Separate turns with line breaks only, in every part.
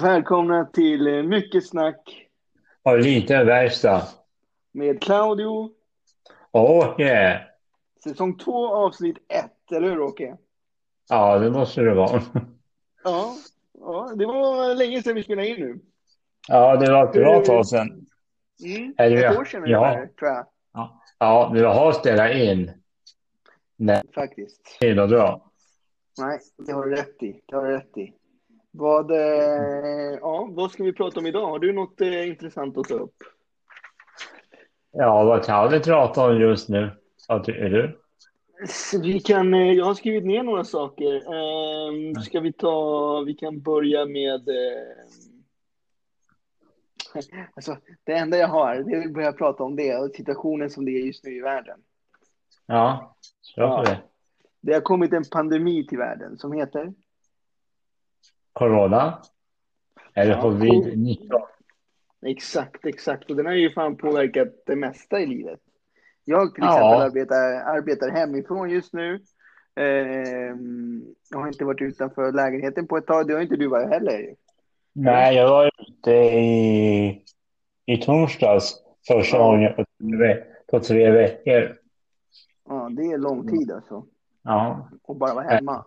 Välkomna till eh, Mycket snack
Och lite verkstad.
med Claudio.
Åh, yeah.
Säsong två avsnitt ett, eller hur Åke?
Ja, det måste det vara.
Ja, ja, det var länge sedan vi spelade in nu.
Ja, det var ett bra tag sedan.
Mm,
Eller
ett
ja,
år sedan
ja.
ungefär, tror jag.
Ja, du har spelat in. Nej,
Faktiskt.
det är bra.
Nej, det har du rätt i. Det har du rätt i. Vad, eh, ja, vad ska vi prata om idag? Har du något eh, intressant att ta upp?
Ja, vad kan vi prata om just nu? Du?
Så Vi kan, eh, jag har skrivit ner några saker. Eh, ska vi ta, vi kan börja med... Alltså, det enda jag har, det vill börja prata om det är situationen som det är just nu i världen.
Ja, kör
Ja.
på det.
Det har kommit en pandemi till världen som heter
Corona? Eller
Ja,
covid-19?
Exakt, exakt. Och den har ju fan påverkat det mesta i livet. Jag till
Ja.
exempel arbetar, arbetar hemifrån just nu. Ehm, jag har inte varit utanför lägenheten på ett tag. Det har inte du varit heller.
Nej, jag var ute i, i torsdags första
Ja.
gången på tre, på tre veckor.
Ja, det är lång tid alltså.
Ja,
Och bara vara hemma.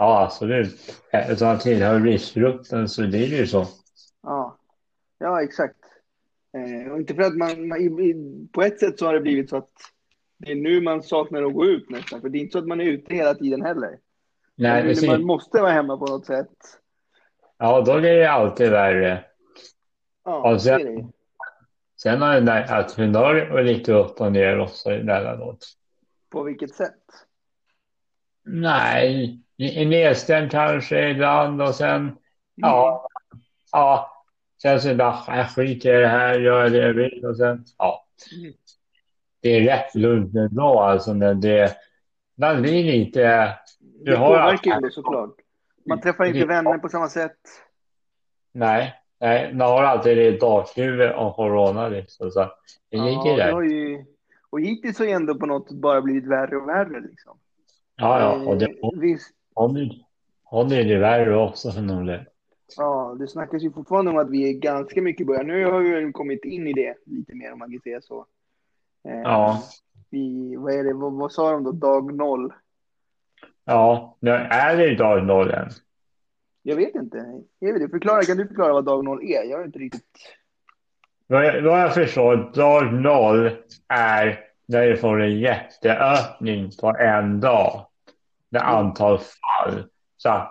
Ja absolut. Eftersom han tillhör riskgruppen så blir det ju så.
Ja, ja exakt. Eh, och inte för att man, man i, i, på ett sätt så har det blivit så att det är nu man saknar att gå ut nästan. För det är inte så att man är ute hela tiden heller.
Nej,
Men
precis.
man måste vara hemma på något sätt.
Ja, då blir det alltid värre.
Ja,
Och sen-
det är det.
Sen har det där att humör är lite upp och ner också emellanåt.
På vilket sätt?
Nej, nedstämd kanske ibland och sen, ja, ja, sen så bara, jag skiter i det här, gör det jag vill och sen, ja.
Mm.
Det är rätt lugnt ändå alltså, men det, man blir lite,
Det
Du har
påverkar ju såklart. Man träffar inte
Det-
vänner på samma sätt.
nej, nej, man har alltid det bakhuvudet om corona liksom, så det ligger
Ja, det
där.
ju... Och hittills har ju ändå på något bara blivit värre och värre liksom.
Ja, ja, och det
Eh,
håller håller det värre också förmodligen.
ja, det snackas ju fortfarande om att vi är ganska mycket i början. Nu har vi väl kommit in i det lite mer om man kan säga så. Eh,
Ja.
Vi, vad är det, vad, vad sa de då, dag noll?
Ja, nu är det dag noll än.
Jag vet inte. Inte. Förklara, kan du förklara vad dag noll är? Jag har inte riktigt...
Vad jag, vad jag förstår, dag noll är när vi får en jätteökning på en dag. Med antal fall. Så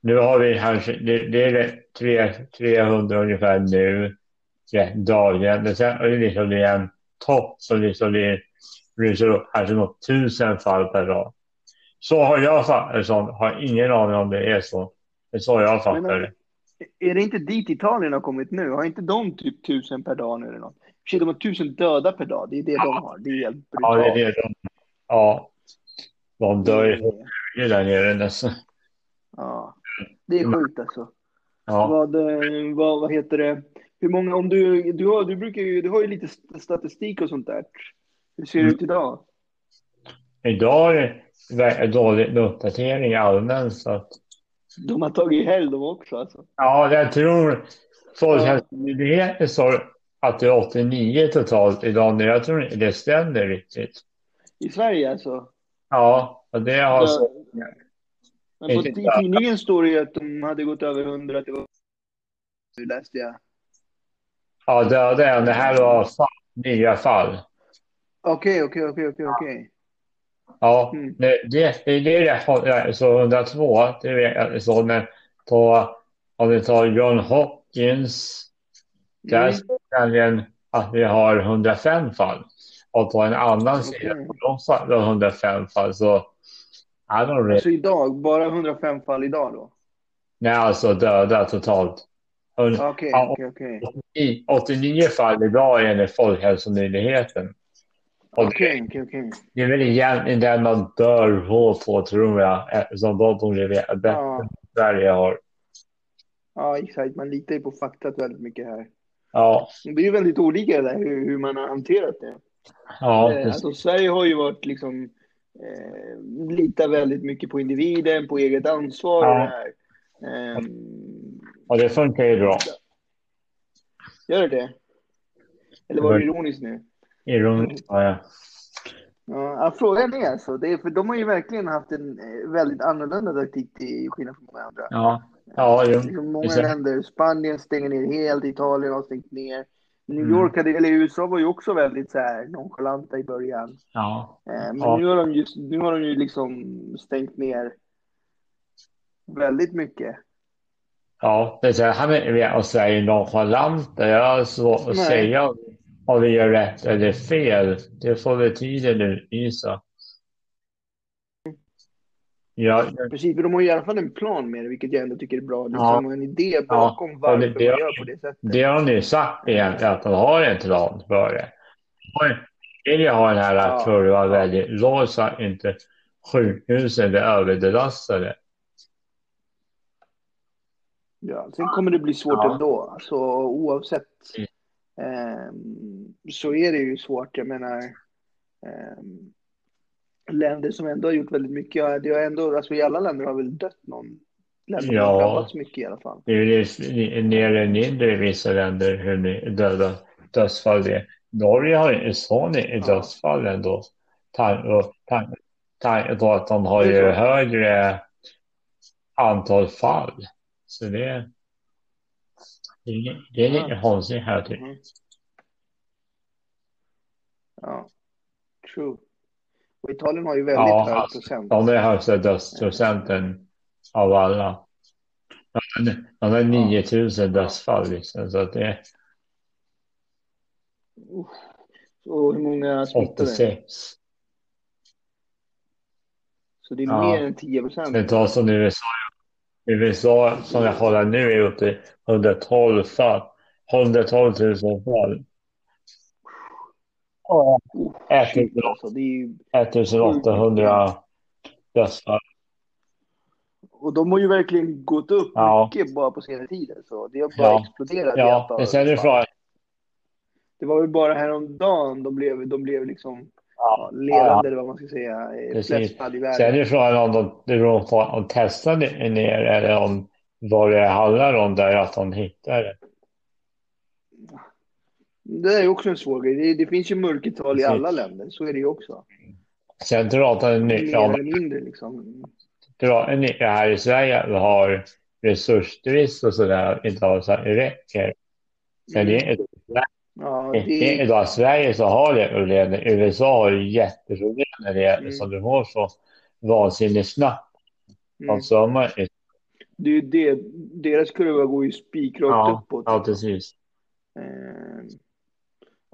nu har vi kanske, det, det är tre, 300 ungefär nu. Ja, dagen. Men sen är det liksom det är en topp som liksom blir, blir så, kanske något tusen fall per dag. Så har jag fattat det. Har ingen aning om det är så. Men så har jag fattat det.
Är det inte dit Italien har kommit nu? Har inte de typ tusen per dag nu eller något? Shit, de har tusen döda per dag. Det är det de har. Det är helt
Ja,
brutalt.
det är det de, ja. De dör ju där nere nästan.
Ja, det är sjukt alltså.
Ja.
Vad, eh, vad, vad heter det? Hur många, om du, du har, du brukar ju, du har ju lite st- statistik och sånt där. Hur ser det
Mm.
ut idag?
Idag är det dålig uppdatering allmänt så att
De har tagit helg de också alltså.
ja, jag tror Folkhälsomyndigheten sa att det är 89 totalt idag, men jag tror inte det stämmer riktigt.
I Sverige alltså.
Ja, det har så.
Men på, i tidningen står det ju att de hade gått över 100. Det var, nu läste jag.
Ja, det, det, det här var fall, nya fall.
Okej, okej, okej, okej, okej.
Ja,
Mm.
det, det, det är det, så 102, det vet jag så, men på, om vi tar John Hopkins, där
Mm.
står nämligen att vi har 105 fall. Och på en annan sida,
Okej.
de det var 105 fall, så I don't really,
Alltså idag, bara 105 fall idag då?
nej alltså döda totalt.
Okej, okej, okej.
i 89 fall idag enligt Folkhälsomyndigheten.
Okej, okej, okej.
det är väl egentligen den man dör på, på tror jag, eftersom de borde veta bättre
Ja.
än Sverige har.
Ja, exakt. Man litar ju på faktat väldigt mycket här.
Ja,
Det är ju väldigt olika där hur, hur man har hanterat det.
Ja,
Eh,
precis.
Alltså, Sverige har ju varit liksom eh, litar väldigt mycket på individen, på eget ansvar.
Ja.
och det här. Ehm,
Och det funkar ju bra.
Gör det det? Eller var det ironiskt nu?
Ironiskt, ja. ja.
Ja, frågan är alltså, det är, för de har ju verkligen haft en eh, väldigt annorlunda taktik till skillnad från många andra.
Ja, ja jo.
Liksom många länder, Spanien stänger ner helt, Italien har stängt ner. New
Mm.
York, hade, eller USA var ju också väldigt så här nonchalanta i början.
Ja,
Eh, Men
Ja.
nu, har de just, nu har de ju liksom stängt ner väldigt mycket.
ja. Det är så här, med och säger nonchalanta. Jag har svårt att
Nej.
säga om vi gör rätt eller fel. Det får väl tiden utvisa. Ja,
Precis, de har ju i alla fall en plan med det, vilket jag ändå tycker är bra. Liksom,
Ja.
De har en idé bakom
Ja, det-
varför
det-
man gör på det sättet.
det har ni sagt egentligen, att de har en plan för det. De vill ju ha den här
Ja.
kurvan väldigt låg så att inte sjukhusen blir överbelastade.
Ja, sen kommer det bli svårt
Ja.
ändå. Alltså, oavsett ehm, så är det ju svårt. Jag menar, ehm, länder som ändå har gjort väldigt mycket, det har ändå, alltså i alla länder har väl dött någon. Länder
Ja.
har drabbats mycket i alla fall.
Det är nere och mindre i vissa länder hur döda dödsfall det är. Norge har ju sån i
Ja.
dödsfall ändå. Tan- och tan- Tanke på att de har ju högre antal fall. Så det det är, det är lite
Ja.
konstigt här typ.
Mhm. Ja, true. Och Italien har ju väldigt
Ja,
hög
alltså,
procent.
De är högsta dödsprocenten av alla. De har- De har 9000 dödsfall liksom. Så att det.
Och hur många smittade?
86.
Så det är
Ja.
mer än 10 procent.
Det tar som USA. USA som jag håller nu är uppe i 112 fall. 112 000 fall.
Uff, shit, alltså, det är ju,
1800 dödsfall.
och de har ju verkligen gått upp
Ja.
mycket bara på senare tid. Så det har bara
Ja.
exploderat
Ja, men sen är det
fall.
frågan.
Det var väl bara häromdagen de blev, de blev liksom ja,
Ja,
ledande, eller vad man ska säga, flest fall i
Sen är det frågan om de, det de testar det ner eller om vad det handlar om där att de hittar det.
Är också en svår grej. Det, det finns ju mörkertal i alla länder, så är det ju också.
Sen pratar ni
Mer
om
eller mindre liksom.
pratar ni här i Sverige att vi har resursbrist och sådär, inte har så här, räcker. Sen det är ett
Ja,
Inte
det,
idag Sverige så har det problem. USA har ju jätteproblem när det
Mm.
som det går så vansinnigt snabbt.
mm,
Och så har man
det är ju det. Deras kurva går ju spikrakt
ja,
uppåt.
ja, precis.
Eh,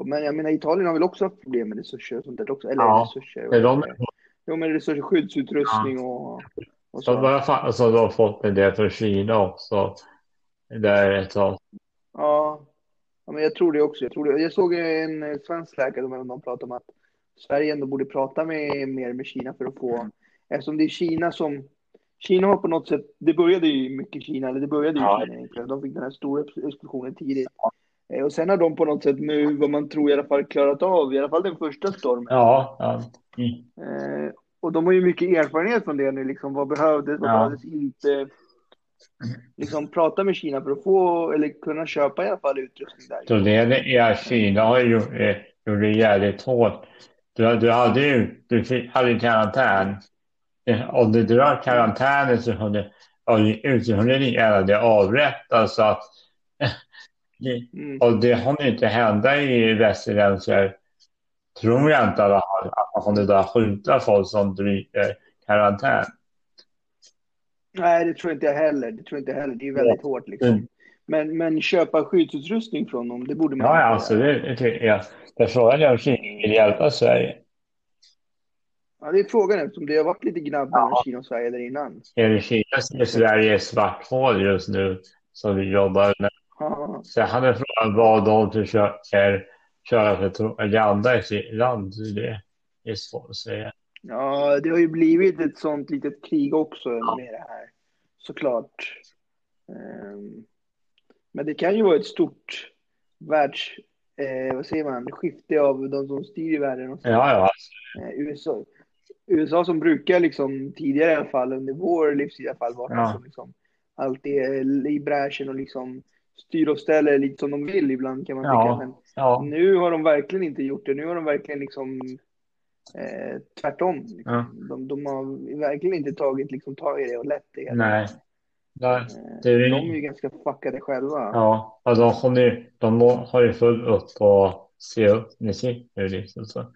men jag menar, Italien har väl också haft problem med resurser och sånt där också. Eller
Ja,
resurser.
Men de,
Jo, men resurser, skyddsutrustning och, och
de
så.
bara fan, alltså, de har fått en del från Kina också. Där ett tag.
Ja. ja, men jag tror det också. Jag, tror det. jag såg en svensk läkare som de pratade om att Sverige ändå borde prata med, mer med Kina för att få, eftersom det är Kina som, Kina har på något sätt, det började ju mycket Kina, eller det började ju
Ja.
Kina egentligen. De fick den här stora explosionen tidigt. Eh, Och sen har de på något sätt nu, vad man tror i alla fall, klarat av, i alla fall den första stormen.
Ja, ja. Mm.
Eh, och de har ju mycket erfarenhet från det nu, liksom vad behövdes, vad
Ja.
behövdes inte. Liksom prata med Kina för att få, eller kunna köpa i alla fall utrustning där.
Problemet är att Kina har ju det, gjort det jävligt hårt. Du, du hade ju du fick, hade karantän. Eh, Om du drar karantänen så kunde du så kunde ni gärna det avrättas. Så att, det,
Mm.
och det kommer inte hända i västerländska, tror jag inte i alla fall, att man kommer börja skjuta folk som bryter karantän.
Nej, det tror inte jag heller. Det tror inte jag heller. Det är väldigt hårt liksom.
Mm.
Men, men köpa skyddsutrustning från dem, det borde man
Ja, ja,
inte
alltså det, det tycker jag. Det är frågan är om Kina vill hjälpa Sverige.
Ja, det är frågan eftersom det har varit lite gnabb mellan
Ja.
Kina och Sverige där innan.
Eller Kina ser Sverige ett svart hål just nu som vi jobbar med. Så han är frågan vad de försöker köra för propaganda i sitt land. Det är svårt att säga.
Ja, det har ju blivit ett sånt litet krig också med det här. Såklart. Ehm, Men det kan ju vara ett stort världs... Eh, vad säger man? Skifte av de som styr i världen. Och så.
Ja, ja.
Eh, USA, USA som brukar liksom tidigare i alla fall under vår livstid i alla fall varit
Ja.
som liksom alltid är i bräschen och liksom styr och ställer lite som de vill ibland kan man
Ja.
tycka. Men
Ja,
nu har de verkligen inte gjort det. Nu har de verkligen liksom eh, tvärtom. Liksom.
Ja.
De, de har verkligen inte tagit liksom, tag i det och lätt det.
nej. nej.
Eh,
det är ju-
De är ju ganska fuckade själva.
Ja, och de, kommer ju, de har ju fullt upp och se upp nu liksom så.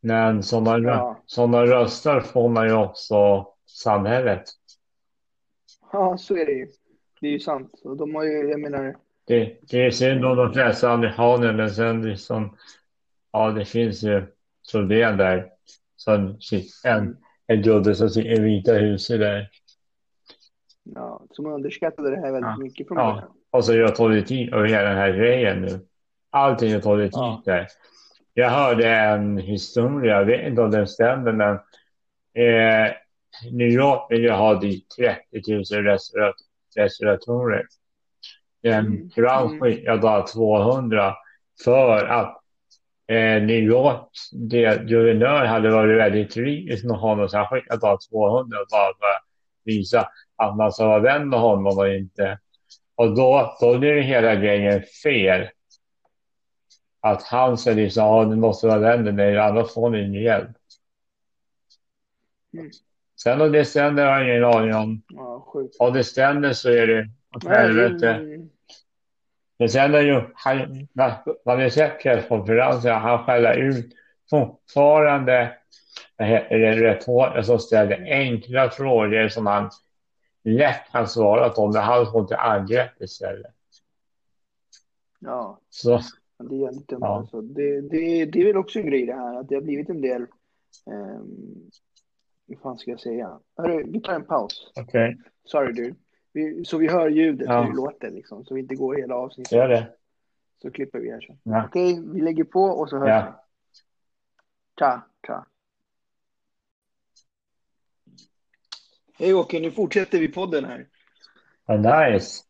Men sådana,
Ja.
sådana röster får man ju också samhället.
Ja, så är det ju. Det är ju sant. Och de har ju, jag menar,
Det, det är synd om de flesta amerikaner men sen liksom, ja det finns ju problem där. Som en, en gubbe som sitter i Vita huset där.
ja, som underskattade det här väldigt
Ja.
mycket från
Ja. Och så har tagit tid över hela den här grejen nu. Allting har tagit tid
Ja.
där. Jag hörde en historia, jag vet inte om den stämmer, men eh, New York vill ju ha dit 30 000 restaurat- restauratorer. En
Mm.
Crown
Mm.
skickade bara 200 för att eh, New Yorks guvernör hade varit väldigt kritisk med honom så han skickade bara 200 bara för att visa att man ska vara vän med honom och inte. Och då, då blir det hela grejen fel. Att han säger liksom, ja du måste vara vän med mig annars får ni ingen hjälp.
Mm.
Sen om det stämmer har jag ingen aning om.
Ja, sjukt.
Om det stämmer så är det åt helvete. Men sen är ju, han, man har sett presskonferensen, han skäller ut fortfarande reportrar som ställer enkla frågor som han lätt kan svara på, men han får inte angrepp istället.
ja,
Så,
det är jävligt dumt.
Ja.
Alltså. Det, det, det är väl också en grej det här, att det har blivit en del... Um, vad fan ska jag säga? Hörru, vi tar en paus.
okej,
Sorry dude. Vi, så vi hör ljudet
Ja.
hur det låter liksom, så vi inte går hela avsnittet.
gör det.
Så klipper vi här sen.
Ja.
Okej, vi lägger på och så hörs
Ja.
vi. Tja, tja. Hej Åke, nu fortsätter vi podden här.
Vad nice.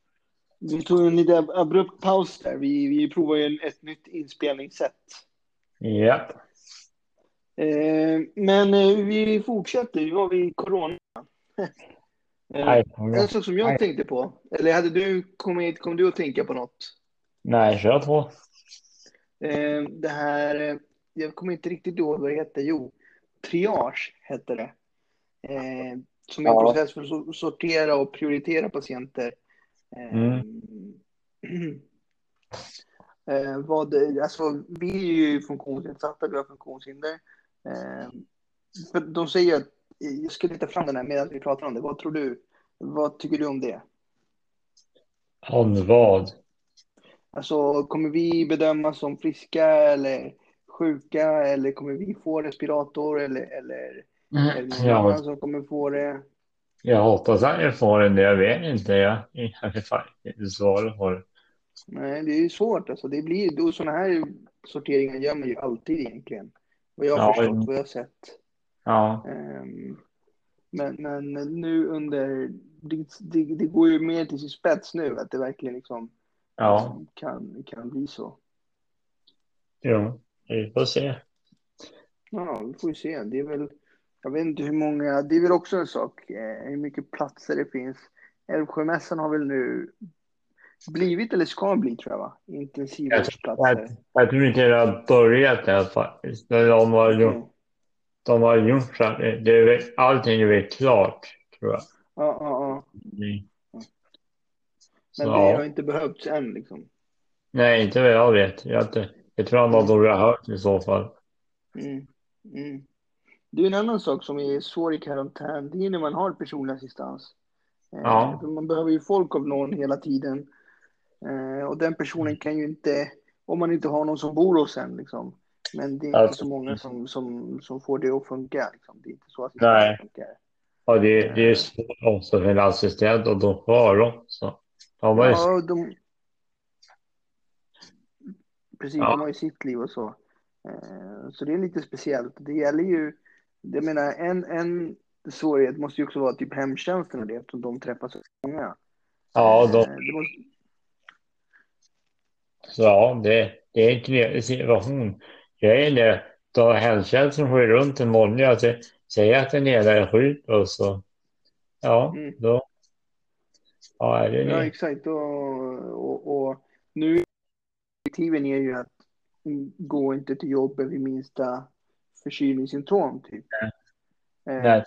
Vi tog en lite abrupt paus där. Vi, vi provar ju ett nytt inspelningssätt.
Japp.
Eh, men eh, vi fortsätter. Nu har vi corona. eh,
Nej,
en sak som jag
Nej.
tänkte på. Eller hade du kommit, kom du att tänka på något?
nej, kör.
Eh, det här, eh, jag kommer inte riktigt ihåg vad det hette. Jo, triage hette det. Eh, som är en
Ja.
process för att so- sortera och prioritera patienter. Eh,
Mm.
eh, vad, alltså, vi är ju funktionsnedsatta, vi har funktionshinder. Eh, för de säger att, jag ska leta fram den här medan vi pratar om det. Vad tror du? Vad tycker du om det?
Om vad?
Alltså, kommer vi bedömas som friska eller sjuka eller kommer vi få respirator eller, eller är det någon annan som kommer få det?
jag hoppas att jag får en, jag vet inte. Jag jag har fan inte svar på det.
Nej, det är ju svårt alltså. Det blir sådana här sorteringar gör man ju alltid egentligen. Vad jag har
Ja,
förstått, vad jag har sett.
Ja,
Ehm, men, men nu under, det, det, det går ju mer till sin spets nu, att det verkligen liksom
ja,
kan, kan bli så.
jo, vi får se.
Ja, vi får ju se. Det är väl, jag vet inte hur många, det är väl också en sak, eh, hur mycket platser det finns. Älvsjömässan har väl nu blivit, eller ska bli tror jag va? Intensivvårdsplatser.
Jag tror inte det har börjat än faktiskt. De har gjort,
Mm.
de har gjort så att det, allting är väl klart, tror jag.
Ja, ja, ja.
Mm.
Men det har inte behövts än liksom.
Nej, inte vad jag vet. Jag, jag tror han har dåliga hört i så fall.
Mm. Mm. Det är en annan sak som är svår i karantän. Det är när man har personlig assistans. Eh,
Ja.
Man behöver ju folk av någon hela tiden. Eh, och den personen kan ju inte, om man inte har någon som bor hos en liksom. Men det är inte
Alltså,
så många som, som, som får det att funka. Liksom. Det är inte så assistans
Nej.
funkar.
Och det, det är svårt också för en assistent och de har också. De har ju,
Ja, de... Precis,
Ja.
de har ju sitt liv och så. Eh, Så det är lite speciellt. Det gäller ju, jag menar en, en svårighet måste ju också vara typ hemtjänsten och det eftersom de träffar så många.
ja, de,
Eh, Det måste,
så ja, det, det är en knepig situation. Grejen är, då hemtjänsten får ju runt en månad och säger att den ena är sjuk och så, ja,
Mm.
då, Ja, är det
Ja,
det?
exakt. Och, och, och nu kliven är ju att gå inte till jobbet vid minsta förkylningssymptom. Typ. Eh,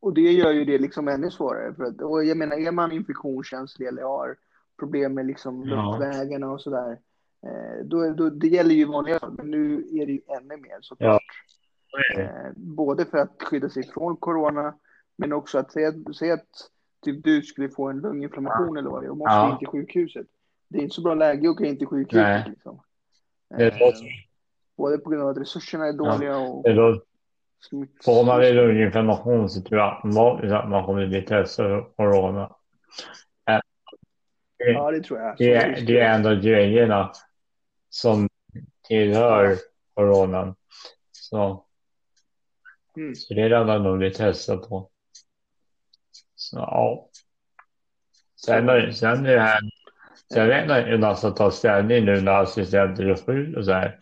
och det gör ju det liksom ännu svårare. För att, och jag menar, är man infektionskänslig eller har problem med liksom
Ja.
luftvägarna och sådär. Eh, då, då, det gäller ju vanliga fall, men nu är det ju ännu mer såklart.
Det.
Eh, både för att skydda sig från corona, men också att säga, säga att typ, du skulle få en lunginflammation eller vad det är och måste
Ja.
in till sjukhuset. Det är inte så bra läge att gå in till sjukhuset.
Nej.
Liksom. Eh, både på grund av att resurserna är dåliga och
det låter,
smitt...
får man lunginflammation så tror jag automatiskt att man kommer bli testad för corona.
Ja, det tror jag.
det, är- det är en av grejerna som tillhör coronan. Så,
Mm.
så det enda de blir testade på. Så ja. Sen, sen är det här Sen vet jag inte man ska ta ställning nu när assistenter är sjuk och så här.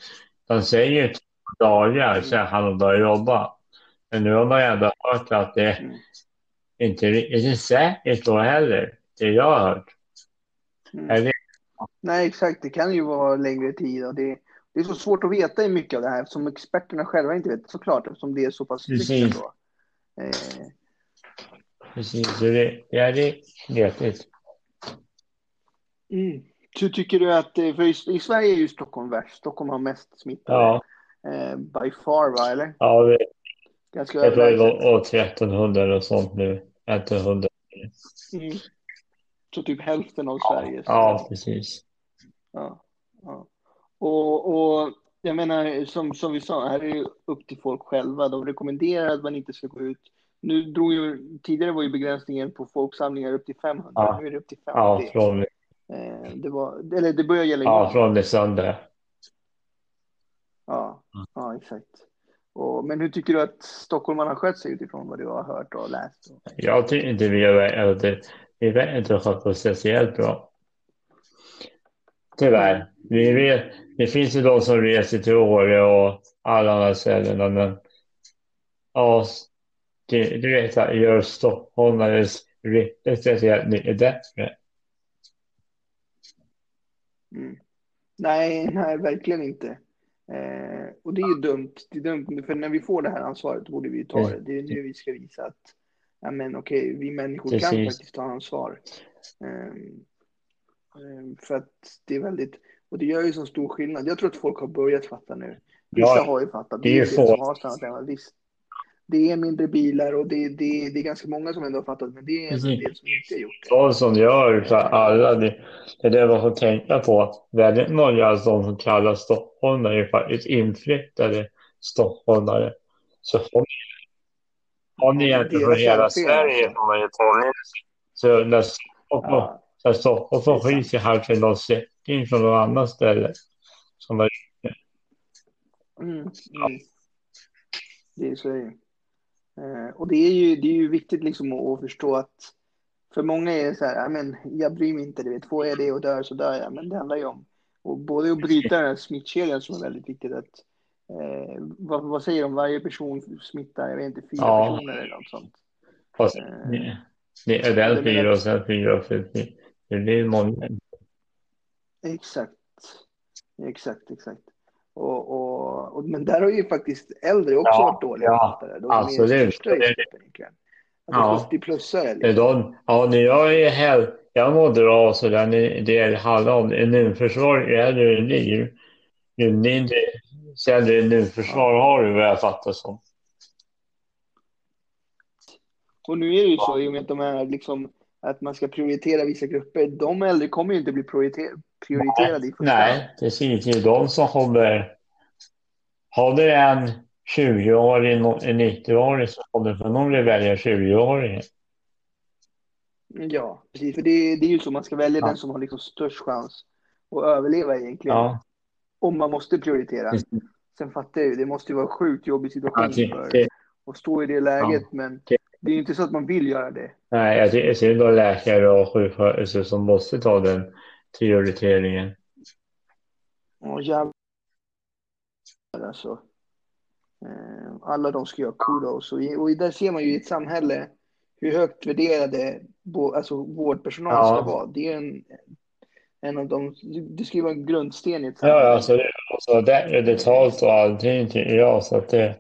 De säger ju två dagar sedan han började jobba. Men nu har man ändå hört att det
Mm.
inte riktigt är säkert då heller. Det jag har hört.
Mm. Nej, exakt. Det kan ju vara längre tid. Och det, det är så svårt att veta i mycket av det här som experterna själva inte vet såklart eftersom det är så pass strikt. Eh,
precis, så det, det är det knepigt.
mm. Så tycker du att, eh, för i, i Sverige är ju Stockholm värst. Stockholm har mest smittade.
Ja,
Eh, by far va, eller?
ja det,
Ganska
jag tror det var år 1300 och sånt nu. 1300.
Mm. Så typ hälften av Sveriges.
Ja, precis.
Ja, ja. Och, och jag menar, som, som vi sa, här är det ju upp till folk själva. De rekommenderar att man inte ska gå ut. Nu drog ju, tidigare var ju begränsningen på folksamlingar upp till 500,
Ja.
nu är det upp till 50.
Ja, från,
Eh, det, var, eller det börjar gälla
ja, från det söndag.
Ja, ja, exakt. Och, men hur tycker du att stockholmarna har skött sig utifrån vad du har hört och läst? Och,
Jag tycker inte vi har att det, vi vet inte skött oss speciellt bra. Tyvärr. Vi vet, det finns ju de som reser till Åre och alla andra ställen, men ja, det, du vet gör stockholmares riktigt speciellt mycket bättre.
mm. Nej, nej, verkligen inte. Eh, och det är ju dumt. Det är dumt, för när vi får det här ansvaret borde vi ju ta
Mm.
det. Det är nu vi ska visa att ja, men, okej, vi människor kan
Precis.
faktiskt ta ansvar. Ehm, ehm, för att det är väldigt, och det gör ju så stor skillnad. Jag tror att folk har börjat fatta nu. Vissa
Ja,
har ju fattat.
det är
det
få.
som har stannat. Visst, det är mindre bilar och det, det, det är ganska många som ändå har fattat, men det är en del som inte har gjort det.
De som gör att alla, det, det är det man får tänka på. Väldigt många av de som kallas stockholmare är faktiskt inflyttade stockholmare. Så har har ni egentligen från hela Sverige
alltså.
ju ta in. Så när Stockholm,
Ja,
Stockholm får
Det är
skit i halsen någon in från någon annan ställe. Som var,
mm, mm. Det är så är det. Eh, och det är ju, det är ju viktigt liksom att, förstå att för många är det så här, "Ja, men jag bryr mig inte, du vet, får jag det och dör så dör jag. Men det handlar ju om och både att bryta den här smittkedjan som är väldigt viktigt. Att, eh, vad, vad säger de, varje person smittar, jag vet inte, fyra
Ja.
personer eller något sånt.
fast,
Eh,
det, det är
det menar-
fyra och sen fyra och fyra. Det blir många.
Exakt. Exakt, exakt. Och, och, och, men där har ju faktiskt äldre också
Ja,
varit dåliga
ja,
det. De är största
Det är det. Ja.
det är plussare.
Det är
Liksom.
de, ja, när jag är här, jag mår bra så där, det handlar om immunförsvar, äldre du blir, ju mindre sämre immunförsvar har du vad jag fattar som.
Och nu är det ju så i och med att de här liksom att man ska prioritera vissa grupper. De äldre kommer ju inte bli prioriter- prioriterade i första.
Nej, precis. Det är de som kommer... Har du en 20-årig, nå- en 90-årig så kommer förmodligen välja 20-åringen.
Ja, precis. För det, det är ju så man ska välja
Ja.
den som har liksom störst chans att överleva egentligen.
Ja,
Om man måste prioritera. Sen fattar jag ju, det måste ju vara en sjukt jobbig situation
Ja, det-
för att stå i det läget. Men
det-
är ju inte så att man vill göra det.
Nej, jag tycker det är då läkare och sjuksköterskor som måste ta den prioriteringen.
Och jävlar alltså. Eh, Alla de ska göra kudos. Och, och där ser man ju i ett samhälle hur högt värderade alltså, vårdpersonal
Ja.
ska vara. Det är en, en av de, det ska ju vara en grundsten i ett
Ja,
samhälle.
alltså, det, alltså det är betalt och allting tycker jag. Så att det,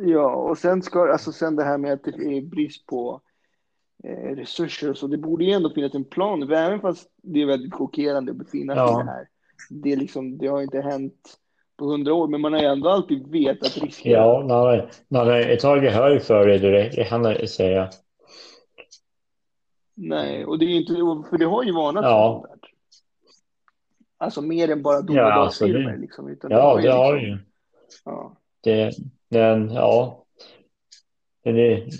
Ja, och sen ska, alltså sen det här med att det är brist på eh, resurser och så. Det borde ju ändå finnas en plan, även fast det är väldigt chockerande att befinna sig
Ja.
i det här. Det, är liksom, det har inte hänt på hundra år, men man har ju ändå alltid vetat riskerna.
ja, man har, man har tagit höjd för det direkt, det kan man inte säga.
Nej, och det är ju inte, för det har ju varnats
Ja.
för sånt där. Alltså mer än bara
Ja,
domedagsfilmer
absolut.
liksom. Utan
Ja, det har
liksom,
det ju.
Ja.
Det, men ja. Det,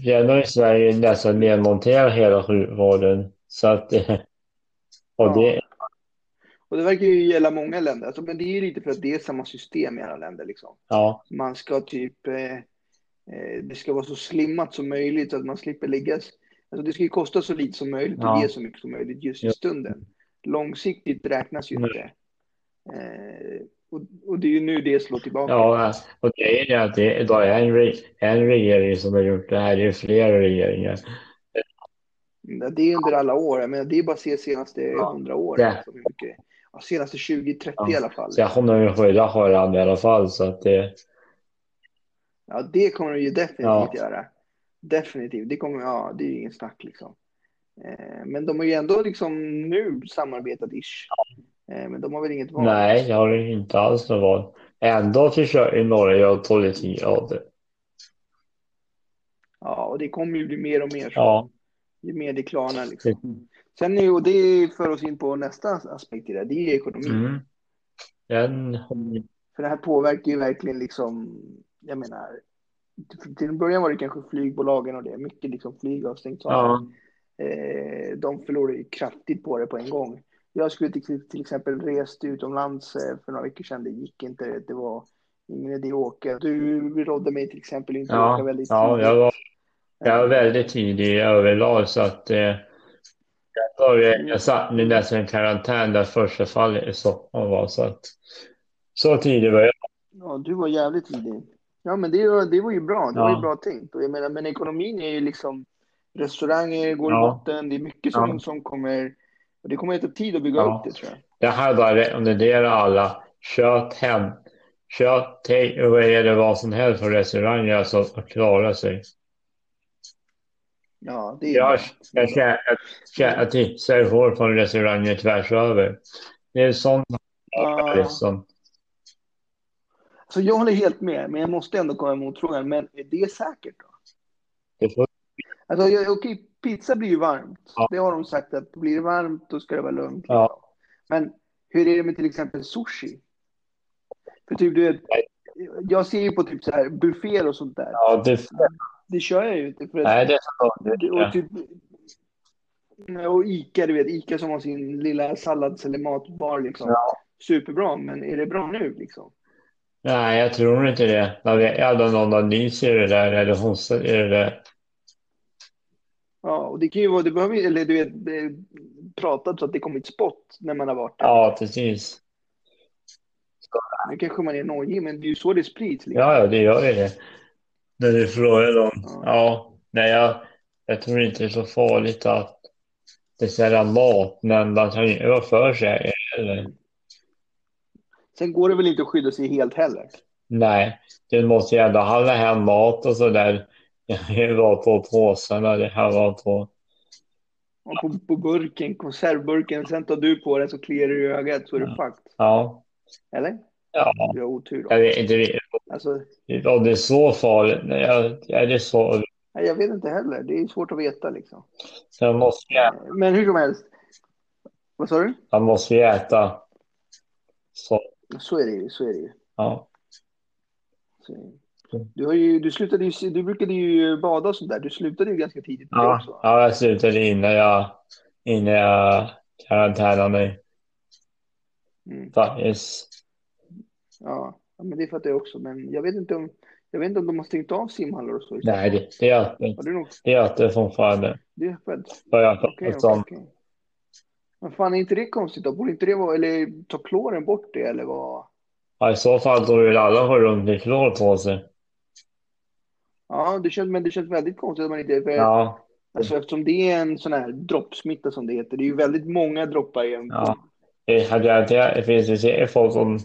det är ändå i Sverige nästan nedmonterar hela sjukvården. Så att det, och det,
Och det verkar ju gälla många länder. Alltså, men det är ju lite för att det är samma system i alla länder. Liksom.
ja,
Man ska typ, eh, eh, det ska vara så slimmat som möjligt så att man slipper liggas. Alltså det ska ju kosta så lite som möjligt och
Ja.
ge så mycket som möjligt just i stunden. Långsiktigt räknas ju
Nej.
inte. Eh, och, och det är ju nu det slår tillbaka.
ja, och det är ju att det är en, en regering som har gjort det här. Det är flera regeringar.
Det är under alla år. Menar, det är bara att se senaste
Ja.
åren. Mycket, ja, senaste 20-30
Ja.
i alla fall.
Så jag kommer ju skydda varandra i alla fall. Så att det,
Ja, det kommer de ju definitivt
Ja.
göra. Definitivt. Det kommer, ja, det är ju ingen snack liksom. Eh, men de har ju ändå liksom nu samarbetat ish. Eh, men de har väl inget val.
nej, jag har inte alls något val. Ändå försöker några göra politik av det.
Ja, och det kommer ju bli mer och mer så.
Ja,
Ju mer det klarnar liksom. Sen är ju, och det för oss in på nästa aspekt i det, det är ju ekonomi.
mm. Den,
För det här påverkar ju verkligen liksom, jag menar, till- en början var det kanske flygbolagen och det, mycket liksom flyg har stängts av.
ja,
Eh, de förlorar ju kraftigt på det på en gång. Jag skulle till, till exempel rest utomlands eh, för några veckor sedan. Det gick inte. Det var ingen idé att åka. Du rådde mig till exempel inte att
ja,
åka väldigt
ja,
tidigt.
jag var, jag var väldigt tidig överlag så att eh, jag, började, jag satt mig nästan i karantän där första fallet i Stockholm var så att så tidigt var jag.
Ja, du var jävligt tidig. Ja, men det, var- det var ju bra. Det var
Ja.
ju bra tänkt. Och jag menar, men ekonomin är ju liksom restauranger går
Ja.
i botten. Det är mycket som,
Ja.
som kommer. Och det kommer att ta tid att bygga upp det tror jag.
Jag hade bara rekommenderat alla kött hem, kött, take away eller vad som helst från restauranger så att klara sig.
Ja, det är
Jag.
Det
jag, jag, jag tipsar från restauranger tvärs över. Det är sånt
Ja.
liksom.
Så jag håller helt med, men jag måste ändå komma emot frågan. Men är det säkert då?
Det får,
Alltså, jag- okej, pizza blir ju varmt.
Ja.
Det har de sagt att blir det varmt då ska det vara lugnt.
Ja.
Men hur är det med till exempel sushi? För typ, du vet, jag ser ju på typ så här bufféer och sånt där.
ja, det,
Det kör jag ju inte. För att,
nej, det är så.
och, typ, och Ica, du vet, Ica som har sin lilla sallads eller matbar liksom.
Ja.
Superbra, men är det bra nu liksom?
Nej, jag tror inte det. Hade någon har nyser i det där eller hostar i det där.
Ja, och det kan ju vara, det behöver eller du vet, pratat så att det kommit spott när man har varit där.
Ja, precis.
Nu kanske man är nojig, men det är ju så det sprids. Liksom.
Ja, ja, det gör ju det. När du frågar dem.
Ja.
Ja, nej, jag, jag tror inte det är så farligt att beställa mat, men man kan ju vara för sig. Eller,
Sen går det väl inte att skydda sig helt heller.
nej, du måste ju ändå handla hem mat och sådär. Det var på påsarna, det här var på.
Och på, på burken, konservburken, sen tar du på den så kliar du i ögat så är det fucked.
Ja,
Eller?
ja,
Du har otur då.
jag vet inte
Alltså,
om det är så farligt. Nej, jag, jag, det är så.
nej, jag vet inte heller. Det är svårt att veta liksom.
Jag måste, ju-
Men hur som helst. Vad sa du?
jag måste ju äta. Så,
Så är det ju. Så är det ju.
ja.
Du, har ju, du, slutade ju, du brukade ju bada och sånt där. Du slutade ju ganska tidigt
Ja,
också.
ja, jag slutade innan jag, innan jag karantänade mig.
Mm.
Faktiskt.
Ja. men det fattar jag också. Men jag vet inte om, jag vet inte om de har stängt av simhallar och så.
Nej, det, det är öppet.
Har du nog,
Det är öppet fortfarande.
det är öppet?
För jag
okej,
som,
okej. Men fan, är inte det konstigt då? Borde inte det vara, eller ta kloren bort det eller vad?
ja, I så fall då vill alla ha runt med klor på sig.
Ja, det känns, men det känns väldigt konstigt att man inte... För,
Ja,
alltså, eftersom det är en sån här droppsmitta som det heter. Det är ju väldigt många droppar i en
ja. Det, det, det finns ju folk som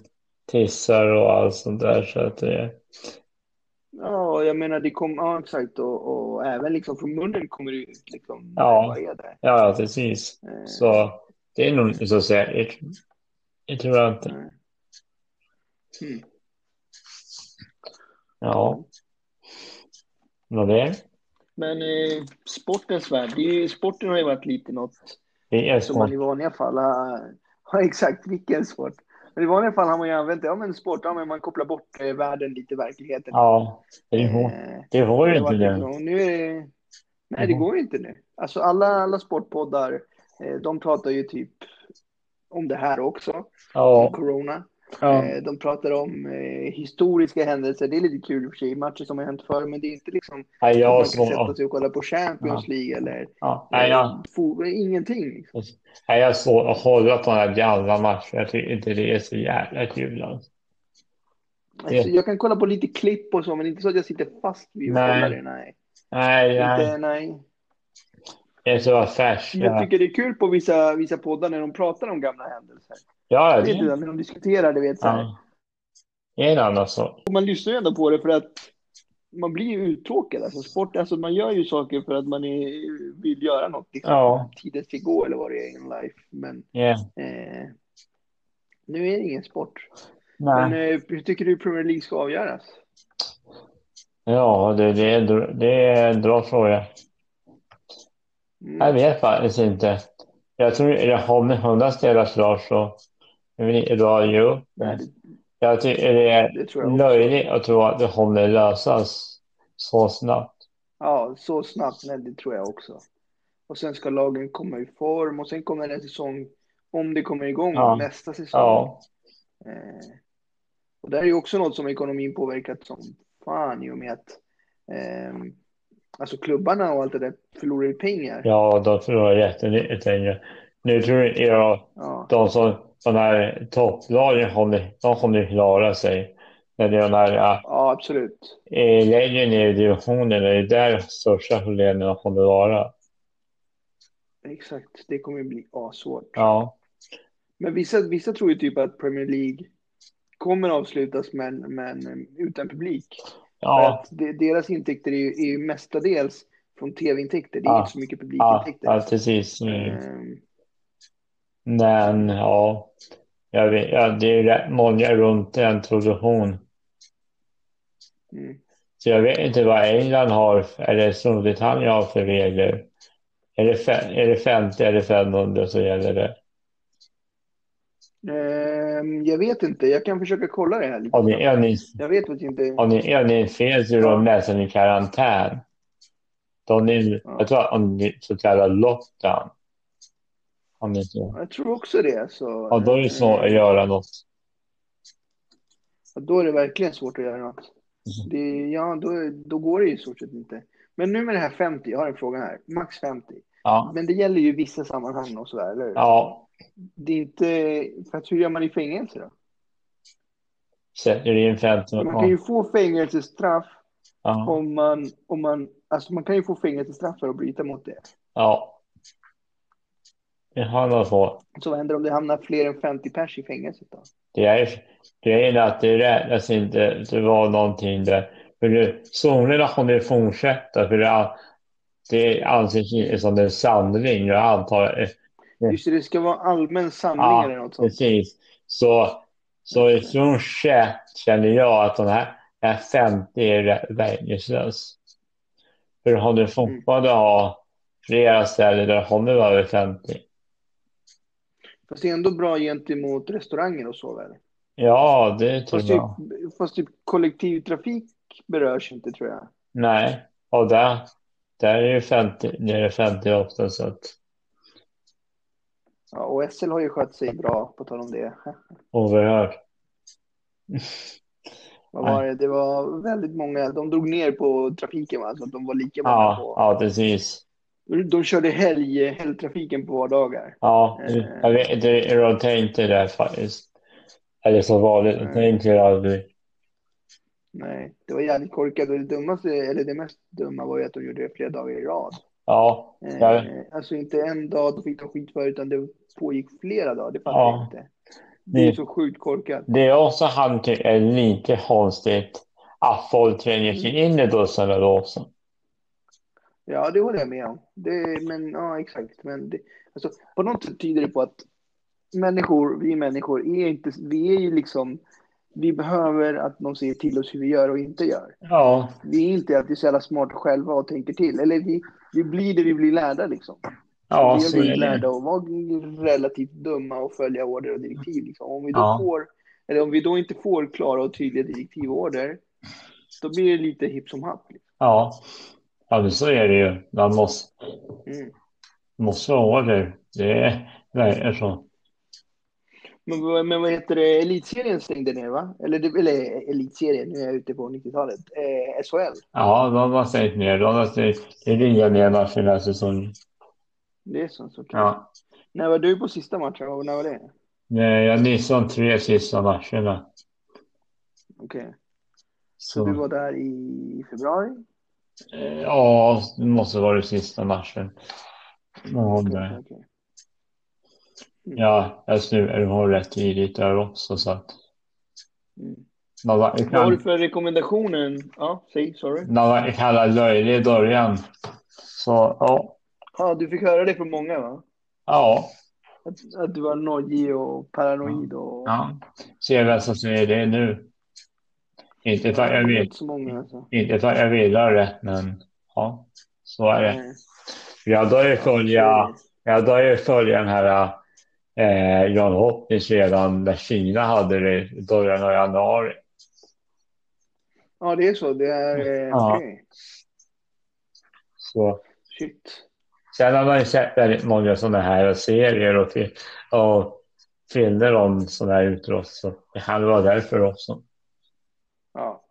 tissar och allt sånt där. Så att det,
Ja, jag menar det kommer, ja exakt och, och även liksom från munnen kommer det ut liksom.
Ja. Ja, precis.
Eh,
Så det är nog så säkert. Det tror jag inte.
nej. Mm.
Ja. Vad det?
Men eh, sportens värld, det är, ju- sporten har ju varit lite något
Det är
som man i vanliga fall har, har exakt vilken sport. Men i vanliga fall har man ju använt det, ja men sport, ja men man kopplar bort eh, världen lite, verkligheten.
Ja, det går,
Eh,
det går ju
det
inte nu.
liksom- och nu är det, nej det
Mhm.
går ju inte nu. Alltså alla, alla sportpoddar, eh, de pratar ju typ om det här också, om
Ja,
corona.
Ja,
Eh, De pratar om eh, historiska händelser. Det är lite kul i och för sig, matcher som har hänt förr, men det är inte liksom
Nej,
att
jag
man kan sätta sig och kolla på Champions League eller
ja, nej,
eh,
jag,
fo- ingenting. Liksom.
nej, jag så att hålla på den här gamla matchen. Jag tycker inte det är så jävla kul. Alltså.
Alltså, jag kan kolla på lite klipp och så, men inte så att jag sitter fast vid och
Nej.
kollar det. Nej.
Nej, nej,
Inte, nej.
Det är så färskt.
Jag
Ja,
tycker det är kul på vissa, vissa poddar när de pratar om gamla händelser.
ja
Vet du,
det,
det, när de diskuterar, du vet så här.
ja. Det en annan sak.
Man lyssnar ju ändå på det för att man blir ju uttråkad. Alltså sport, alltså man gör ju saker för att man är, vill göra något. Liksom.
Ja.
Tiden ska gå eller vad det är in life. Men
Ja,
eh, nu är det ingen sport. Men
nej.
eh, hur tycker du Premier League ska avgöras?
Ja, det, det, är, det är en bra fråga.
Mm.
Jag vet faktiskt inte. Jag tror det med hundra spelar klart så upp
Nej,
det. Jag tycker det är
det tror jag
löjligt att tro att det kommer lösas så snabbt.
Ja, så snabbt. Nej, det tror jag också. Och sen ska lagen komma i form och sen kommer en säsong, om det kommer igång
Ja.
nästa säsong.
Ja,
Eh, och det är ju också något som ekonomin påverkat som fan i och med att ehm, alltså klubbarna och allt det där förlorar ju pengar.
ja, de förlorar jättemycket pengar. Nu tror jag
Ja,
de som de här topplagen kommer, de kommer klara sig. När det är de här ja,
absolut.
längre ner i divisionen, det är där största problemen kommer vara.
Exakt. Det kommer ju bli asvårt.
Ja,
Men vissa, vissa tror ju typ att Premier League kommer avslutas men, men utan publik.
Ja,
deras intäkter är ju, är ju mestadels från tv-intäkter. Det är
Ja.
inte så mycket
ja,
publikintäkter.
ja precis. Mm.
Ehm,
Men ja, jag vet, ja, det är rätt många runt en produktion.
mm.
Så jag vet inte vad England har, eller Storbritannien har för regler. Är det, är det 50 eller 500 så gäller det.
Ehm, jag vet inte. Jag kan försöka kolla det här lite.
Om ni, är ni,
Jag vet faktiskt inte.
om ni, är ni så är de nästan i karantän. De är,
Ja.
jag tror om ni så kallad lockdown. Om ni
Jag tror också det. Så,
ja, då är det svårt att göra något.
Ja, Då är det verkligen svårt att göra något.
Mm.
Det, ja, då, då går det ju i stort sett inte. Men nu med det här 50, jag har en fråga här. Max 50.
Ja,
Men det gäller ju vissa sammanhang och sådär, eller hur?
ja,
Det är inte... För att hur gör man i fängelse då?
sätter in 15.
Man kan ju få fängelsestraff
ja,
om man, om man... Alltså man kan ju få fängelsestraff för att bryta mot det.
ja. Det man fått.
Så vad händer om det hamnar fler än 50 pers i fängelset då?
Det är grejen är att det räknas inte det var någonting där. För det, zonerna kommer fortsätta för det, det anses inte som en samling. Jag antar.
Just det, det ska vara allmän samling
Ja,
eller något sånt.
precis. Så, så ifrån 21 känner jag att de här, här 50 är verkningslös. För har du fortfarande ha flera ställen där kommer vara över 50.
Fast det är ändå bra gentemot restauranger och så väl?
Ja, det tror
Fast typ,
jag.
fast typ kollektivtrafik berörs inte tror jag.
Nej, och där, där är det 50, det är 50 ofta så att
Ja, och SL har ju skött sig bra på tal om det.
oerhört.
Vad var det? det var väldigt många, de drog ner på trafiken va? Så att de var lika många
Ja,
på.
ja, precis.
De körde helg, helgtrafiken på vardagar.
Ja,
Eh.
jag vet de tänkte där faktiskt. Eller så vanligt, de
Nej.
tänker aldrig.
Nej, det var jävligt korkat och det dummaste, eller det mest dumma var ju att de gjorde det flera dagar i rad.
Ja.
Eh, alltså inte en dag då fick de skit för utan det pågick flera dagar. Det fattar
Ja.
jag inte. Det är så sjukt korkat.
Det är också han tycker är lite konstigt att folk tränger sig in i bussarna då också.
Ja, det håller jag med om. Det, men ja, exakt. Men det, alltså, på något sätt tyder det på att människor, vi människor, är inte, vi är ju liksom, vi behöver att någon säger till oss hur vi gör och inte gör.
Ja,
Vi är inte alltid så jävla smarta själva och tänker till. Eller vi, vi blir det vi blir lärda liksom.
ja
vi har blivit lärda att vara relativt dumma och följa order och direktiv. Liksom. Om vi då
Ja.
får, eller om vi då inte får klara och tydliga direktiv och order, då blir det lite hipp som happ. Liksom.
Ja, ja så är det ju. Man måste,
Mm.
måste ha order. Det är, det är så.
Men, vad- men vad heter det, elitserien stängde ner va? Eller, eller elitserien, nu är jag ute på 90-talet. Eh, SHL,
Ja, de har stängt ner. De har stängt, ringer ner matchen den här säsongen.
det är så. så.
Ja.
När var du på sista matchen och när var det?
Nej, jag missade de tre sista matcherna.
Okej. Så du
Så,
var där i februari?
eh, ja, det måste vara den sista matchen. Ja,
Okej, okej.
Ja, jag snurrade har rätt tidigt där också så att
Mm.
man var, det
Vad har du för rekommendationen? Ja, säg, sorry.
man var kallad löjlig i början. Så ja,
Ja, du fick höra det från många va?
ja,
Att, att du var nojig och paranoid och...
ja. Se vem som säger det nu. Inte för att jag
är
vill,
inte så många alltså.
inte för att jag vill ha rätt, men ja, så är det. Jag började följa, jag började följa den här eh, John Hopkins redan när Kina hade det i början av januari.
Ja, det är så. Det är... Eh,
Ja.
Okej.
Så
Shit.
Sen har man ju sett väldigt många sådana här serier och, fi- och filmer om sådana här utbrott. Så det kan vara därför också.
Ja.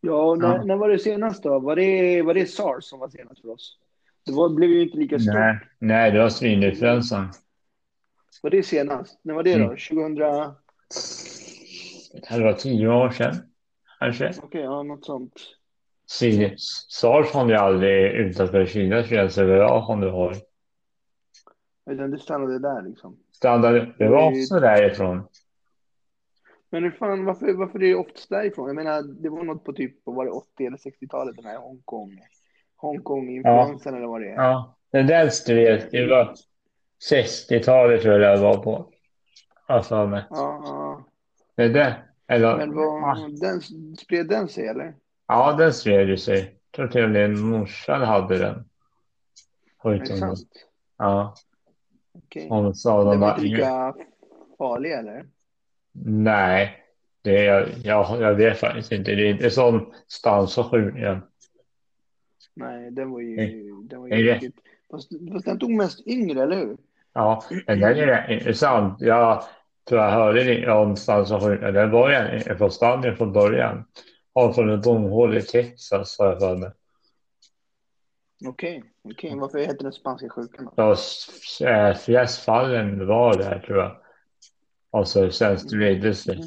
Ja, när,
Ja.
när var det senast då? Var det, var det SARS som var senast för oss? Det var, blev ju inte lika stort.
Nej, nej, det var svininfluensan.
Var det senast? När var det då?
Mm.
2000? Okej,
Det var tio år sedan, kanske.
ja, något sånt.
SARS har ju aldrig utanför Kinas gränser, vad jag har.
Utan det stannade där liksom.
Standard, det var också därifrån.
Men hur fan, varför, varför är det oftast därifrån? Jag menar, det var något på typ, var det 80 eller 60-talet, den här Hongkong, Hongkong-influensan eller vad det är.
Ja, den stred, det var 60-talet tror jag det var på. Alltså, men
Ja, ja.
det är det. Eller,
Men vad, den, spred den sig eller?
Ja, den spred ju sig. Jag tror till och med morsan hade den.
Är det sant?
Ja,
Okej.
hon sa de
var lika farlig eller?
nej, det är, jag, jag, jag vet faktiskt inte. Det är inte sån stans och skjutningen.
Nej, den var ju... Den var ju riktigt... Fast, fast den tog mest yngre, eller hur?
Ja, den är intressant. Jag tror jag hörde det om stans och skjutningen. Den var ju från Spanien från början. Och från ett domhål i Texas har jag för mig.
Okej, okej. Varför heter den spanska sjukan då?
Ja, eh, flest fallen var där tror jag. Och så sen spridde sig.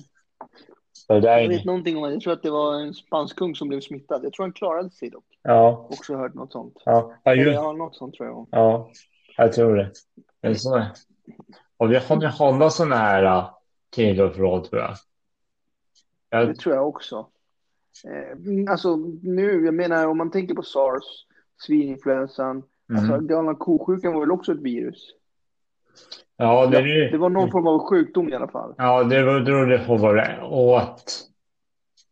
Så där,
Jag vet någonting om det. Jag tror att det var en spansk kung som blev smittad. Jag tror han klarade sig dock.
ja,
Också hört något sånt.
ja, ja, just,
ja, något sånt tror jag.
ja, jag tror det. Så, och vi kommer hålla sådana här äh, från tror jag.
Det tror jag också. Eh, alltså nu, jag menar om man tänker på sars, svininfluensan, alltså
Mm.
galna ko-sjukan var väl också ett virus?
Ja, det,
Ja, det var någon form av sjukdom i alla fall.
ja, det var- berodde på vad det åt.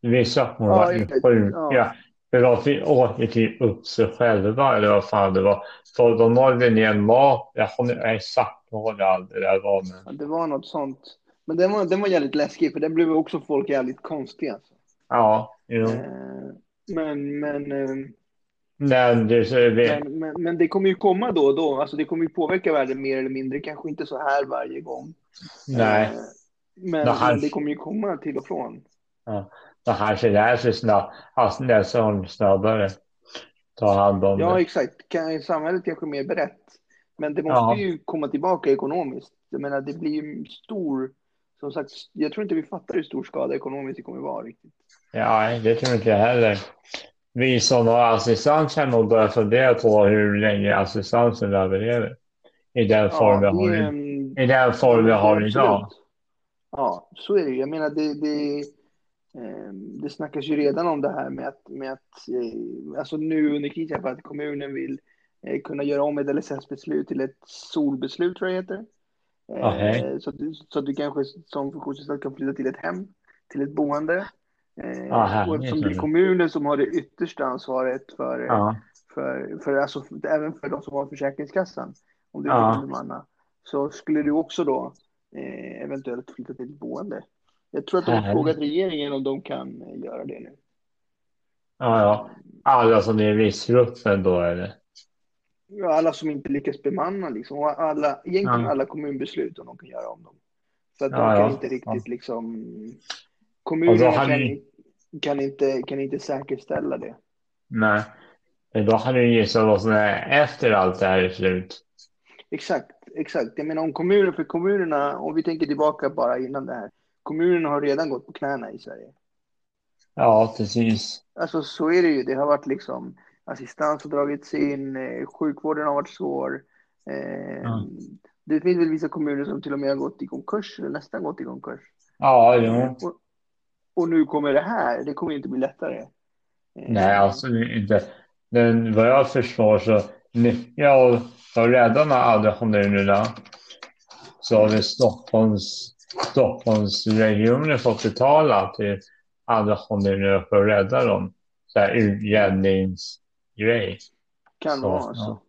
Vissa var
Ja, vet.
sjuka.
Ja.
De åt ju typ upp sig själva eller vad fan det var. Så de malde ner mat. Jag kommer exakt ihåg allt det där var. Men...
Ja, det var något sånt. Men den var, den var jävligt läskig för den blev också folk jävligt konstiga. Alltså.
Ja, jo.
Eh, men, men, eh,
Men det så vi,
men, men, men det kommer ju komma då och då. Alltså det kommer ju påverka världen mer eller mindre. Kanske inte så här varje gång.
nej.
Eh, men,
Det här-
men det kommer ju komma till och från.
Så kanske lär sig snabbt, alltså läsa honom snabbare. Ta hand om
Ja,
det.
exakt. Kan, samhället kanske mer berett. Men det måste
Ja.
ju komma tillbaka ekonomiskt. Jag menar, det blir ju stor som sagt, jag tror inte vi fattar hur stor skada ekonomiskt det kommer vara riktigt.
Ja, det tror inte jag heller. Vi som har assistans kan nog börja fundera på hur länge assistansen överlever. I den form vi har,
det,
i den form vi har idag.
Ja, så är det ju. Jag menar, det, det, det snackas ju redan om det här med att, med att eh, alltså nu under krisen, att kommunen vill eh, kunna göra om ett LSS-beslut till ett solbeslut, tror jag det heter.
Okay.
Så, att du, så att du kanske som funktionsnedsatt kan flytta till ett hem, till ett boende.
Aha,
och eftersom det är kommunen som har det yttersta ansvaret för,
Ja.
för, för, alltså, även för de som har Försäkringskassan, om du
Ja.
bemanna, så skulle du också då eh, eventuellt flytta till ett boende. Jag tror att de har frågat regeringen om de kan eh, göra det nu.
Ja, ja. Alla som är i riskgruppen då eller?
Ja, alla som inte lyckas bemanna liksom, och alla, egentligen
Ja.
alla kommunbeslut om de kan göra om dem. Så att de
Ja,
kan
ja.
inte riktigt liksom, kommunerna kan,
ni-
kan, inte, kan inte säkerställa det.
Nej. Men då hade du gissat vad som är efter allt det här är slut.
Exakt, exakt. Jag menar om kommuner, för kommunerna, om vi tänker tillbaka bara innan det här, kommunerna har redan gått på knäna i Sverige.
Ja, precis.
Alltså så är det ju. Det har varit liksom assistans har dragits in, eh, sjukvården har varit svår. Eh,
Ja.
Det finns väl vissa kommuner som till och med har gått i konkurs, eller nästan gått i konkurs.
Ja, jo.
Och, och nu kommer det här, det kommer inte bli lättare. Eh,
Nej, alltså inte. Men vad jag förstår så mycket av de räddarna alla kommunerna så har vi Stockholms, Stockholmsregionen fått betala till andra kommuner för att rädda dem. Så här utjämningsgrej.
Kan
Så,
vara
ja.
så.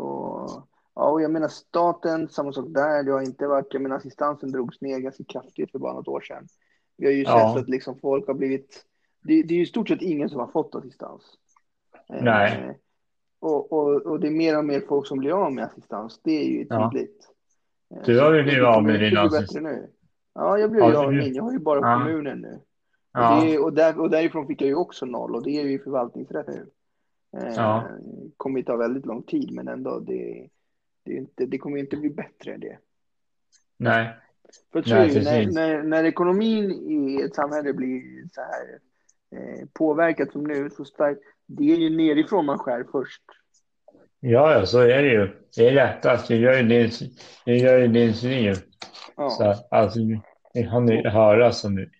Och, ja, och jag menar staten, samma sak där. Det har inte varit, jag menar assistansen drogs ner ganska kraftigt för bara något år sedan. Vi har ju
Ja.
sett att liksom folk har blivit, det, det är ju i stort sett ingen som har fått assistans. Eh,
Nej.
och, och, och det är mer och mer folk som blir av med assistans. Det är ju
Ja.
tydligt.
Du har ju blivit
det
av med
inte
din
bli
assist-
bättre nu. Ja, jag blev ju av med min. Jag har ju bara
Ja.
kommunen nu.
Ja.
Och, det, och, där, och därifrån fick jag ju också noll och det är ju förvaltningsrätt nu. Eh,
Ja.
kommer ju ta väldigt lång tid men ändå det, det, inte, det kommer ju inte bli bättre än det.
Nej.
För
Nej,
det ju, när, när, när ekonomin i ett samhälle blir så här eh, påverkat som nu så starkt, det är ju nerifrån man skär först.
Ja, ja, så är det ju. Det är lättast. Det gör ju din, det gör ju din liv.
Ja.
Så alltså, det kan ni höra så nu.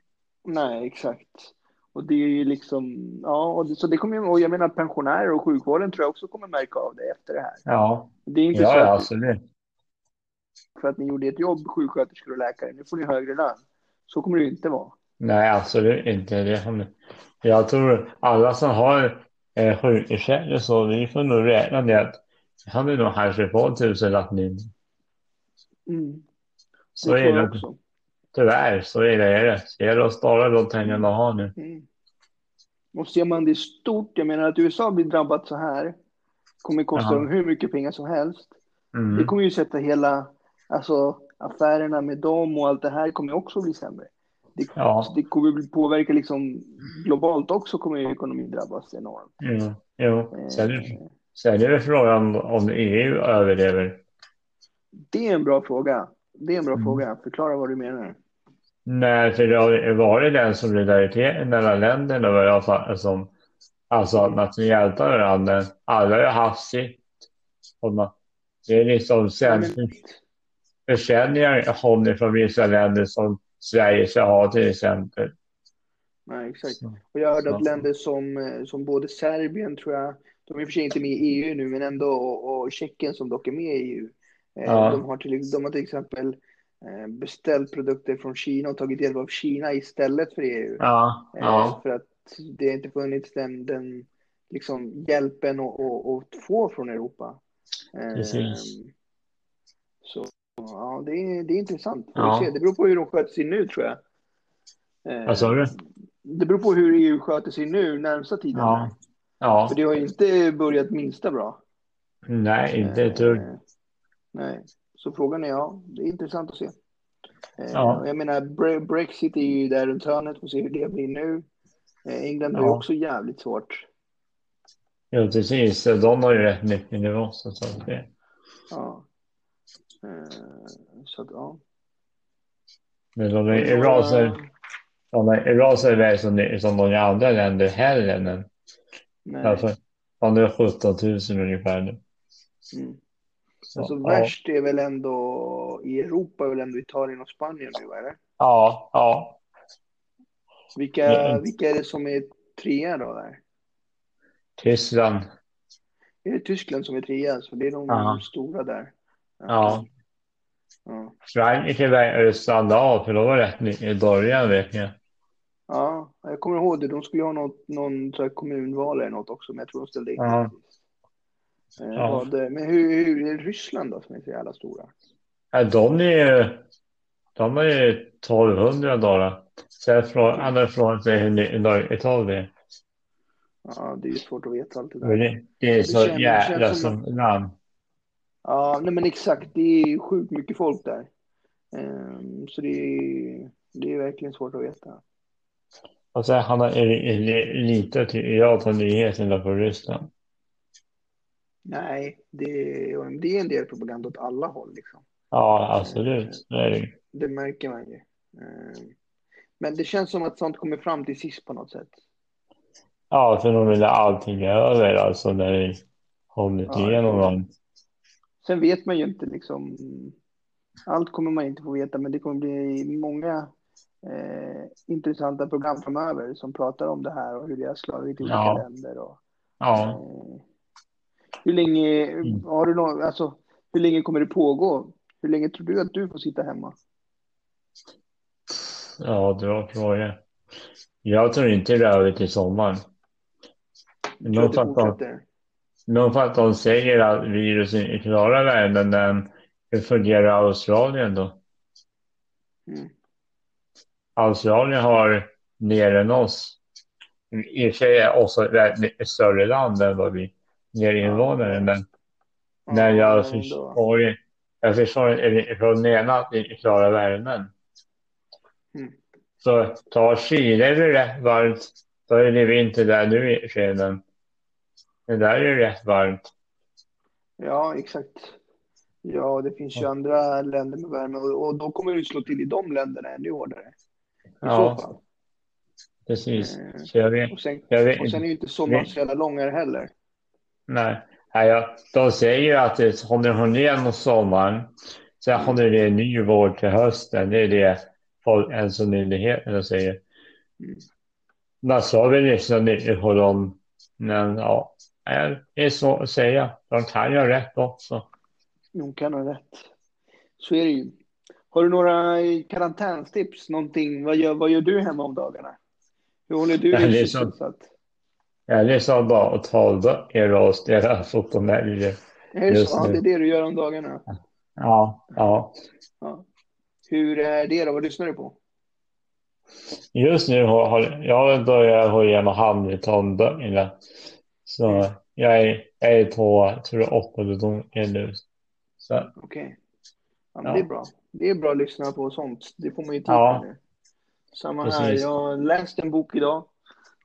Nej, exakt. Och det är ju liksom, ja, och det, så det kommer ju, och jag menar pensionärer och sjukvården tror jag också kommer märka av det efter det här.
Ja,
Det är inte
ja,
så
ja absolut.
för att ni gjorde ett jobb, sjuksköterskor och läkare, nu får ni högre lön. Så kommer det ju inte vara.
Nej, absolut inte. Det jag tror alla som har eh, sjukersättning så vi får nog räkna med att vi hade nog kanske fått tusenlapp mindre.
Mm, det
Så är det.
också.
Tyvärr, så är det. Är det. Det gäller att spara de pengar man har nu.
Mm. Och ser man det stort, jag menar att USA blir drabbat så här, kommer kosta
Ja.
dem hur mycket pengar som helst. Det
Mm.
kommer ju sätta hela, alltså affärerna med dem och allt det här kommer också bli sämre. Det,
Ja.
det kommer påverka liksom globalt också kommer ekonomin drabbas enormt.
Jo, jo. Sen,
Eh,
sen är det frågan om EU överlever.
Det är en bra fråga. Det är en bra
Mm.
fråga. Förklara vad du menar.
Nej, för det har varit den solidariteten mellan länderna vad jag fattar som. Alltså att man hjälpa varandra. Alla har haft sitt. Man, det är liksom sen försäljningar kommer från vissa länder som Sverige ska ha till exempel.
Nej, exakt. Och jag hörde att länder som, eh, som både Serbien, tror jag, de är i och för sig inte med i EU nu, men ändå, och, och Tjeckien som dock är med i EU. Eh,
Ja.
De, har till, de har till exempel eh, beställt produkter från Kina och tagit hjälp av Kina istället för EU.
Ja, ja,
För att det har inte funnits den, den liksom, hjälpen att, få från Europa.
Precis.
Så ja, det är, det är intressant.
Ja.
vi. Det beror på hur de sköter sig nu tror jag. Eh,
vad sa du?
Det beror på hur EU sköter sig nu närmsta tiden.
Ja, ja.
För det har inte börjat minsta bra.
Nej, inte ett dugg.
Eh, Nej, så frågan är ja, det är intressant att se. Eh,
Ja.
Jag menar, Bre- Brexit är ju där runt hörnet, får se hur det blir nu. Eh, England har ju
Ja.
också jävligt svårt.
Jo, precis. De har ju rätt mycket nivå. Så att det.
Ja. Eh, Så att, ja.
Men de är raser, de är raser väl som, som de andra länder heller. Men
Nej.
alltså, de är 17 000 ungefär nu.
Mm.
Så,
Alltså
ja.
värst är väl ändå i Europa, är väl ändå Italien och Spanien nu, eller?
Ja, ja.
Vilka,
Mm.
vilka är det som är trea då där?
Tyskland.
Är det Tyskland som är trea? Så det är de
Ja.
stora där.
Ja.
Ja.
Frankrike verkar stanna av för de var rätt mycket i början vet jag.
ja, jag kommer ihåg det. De skulle ha något, någon så här kommunval eller något också, men jag tror de ställde in
Ja.
Eh,
Ja.
men hur, hur är Ryssland då som är så jävla stora?
Ja, de är ju, de är ju 1200 dollar. Sen från, han har frågat sig hur Italien är.
Ja, det är ju svårt att veta allt det där.
det, det är så
känns- det
jävla
känns som
som land.
Ja, nej men exakt. Det är sjukt mycket folk där. Ehm, så det är, det är verkligen svårt att veta.
Och sen han har lite till jag på nyheterna på Ryssland.
Nej, det, är- det är en del propaganda åt alla håll liksom.
Ja, absolut. Det är det.
Det märker man ju. Ehm, men det känns som att sånt kommer fram till sist på något sätt.
Ja, för de vill allting över alltså när vi hållit
Ja,
igenom dem.
Sen vet man ju inte liksom. Allt kommer man inte få veta, men det kommer bli många eh, intressanta program framöver som pratar om det här och hur det har slagit i olika
Ja.
länder. Och,
Ja,
eh, hur länge har du någon, alltså, hur länge kommer det pågå? Hur länge tror du att du får sitta hemma?
ja, det var frågan. Jag tror inte det är över till sommaren.
Jag
Nog för att de, säger att viruset är klara världen, hur fungerar Australien då?
Mm.
Australien har mer än oss. I och för sig är också ett större land än vad vi ger invånare, men när jag förstår, jag förstår från ena att vi klarar värmen.
Mm.
Så tar Chile det rätt varmt, då är det vinter där nu i skeden. Men där är det rätt varmt.
Ja, exakt. Ja, det finns ju andra länder med värme och, då kommer det slå till i de länderna ännu hårdare. I
Ja.
så fall.
Precis.
Eh,
Så jag vet,
Och sen,
jag vet
och sen är ju inte sommaren så jävla långare heller.
Nej, nej ja, de säger ju att det håller hon genom sommaren. Sen håller det en ny vår till hösten. Det är det Folkhälsomyndigheten säger.
Mm.
Man sa väl lyssna mycket på dem. Men ja, det är så att säga. De kan ju ha rätt också.
Hon kan ha rätt. Så är det ju. Har du några karantänstips? Någonting? Vad gör, vad gör du hemma om dagarna? Hur håller du
Ja, det är
dig
så.
sysselsatt?
Jag lyssnar bara och talböcker och spelar fotomäljer.
Är det så? Det är det du gör om dagarna.
Ja, ja.
Ja. Hur är det då? Vad lyssnar du på?
Just nu har, har jag börjat gå igenom Hamilton-böckerna. Så jag är, jag är på, tror jag, åttonde boken nu.
Okej. Ja, men
Ja.
det är bra. Det är bra att lyssna på sånt. Det får man ju tid
Ja.
nu. Samma
Precis.
här. Jag har läst en bok idag.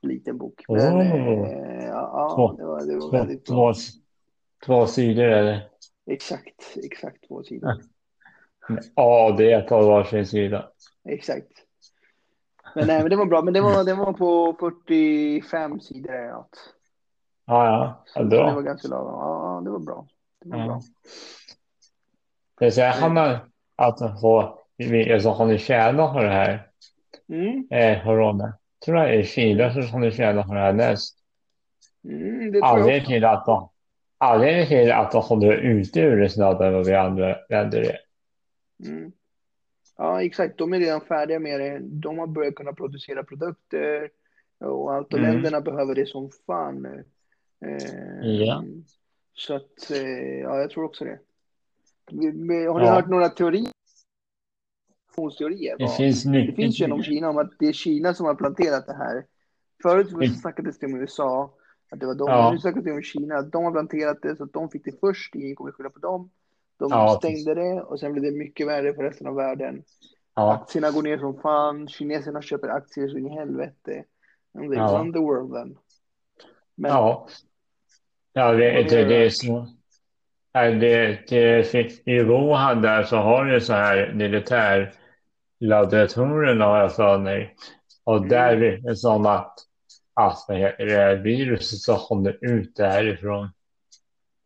Liten bok. Men
Oh.
eh, ja,
Två.
det var, det var
två,
väldigt bra.
två, två sidor det.
Exakt, exakt två sidor.
Ja, det är på varsin sida.
Exakt. Men nej, men det var bra. Men det var, det var på 45 sidor eller något.
Ja, ja. ja
Så det var
bra.
ganska lagom. Ja, det var bra. Det var
Ja.
bra.
Det säger han har att få, alltså har ni tjänat på det här?
Mm,
Eh, corona. Tror jag är Kina som har ni tjänat på det här näst.
mm, det tror jag
Anledningen till att de, anledningen till att de håller ute ur det snabbare än vad vi andra länder är.
Mm. Ja, exakt. De är redan färdiga med det. De har börjat kunna producera produkter och allt. Och
Mm.
länderna behöver det som fan nu.
Ja.
Så att, eh, ja, jag tror också det. Har du
Ja.
hört några teorier? Teorier?
Det finns
Det
mycket.
finns ju genom Kina om att det är Kina som har planterat det här. Förut så snackades det om USA, att det var de.
Ja.
Nu snackades det om Kina, att de har planterat det så att de fick det först. Ingen kommer skylla på dem. De
Ja,
stängde det och sen blev det mycket värre för resten av världen.
Ja,
Aktierna går ner som fan. Kineserna köper aktier så in i helvete. And they
Ja.
run the world then. Men
ja. Ja, det, det, det är så. Det, det, I Wuhan där så har du så här militär gladiatorerna har jag för mig. Och
Mm.
där är det som att, att vad heter det, viruset så kom det ut därifrån.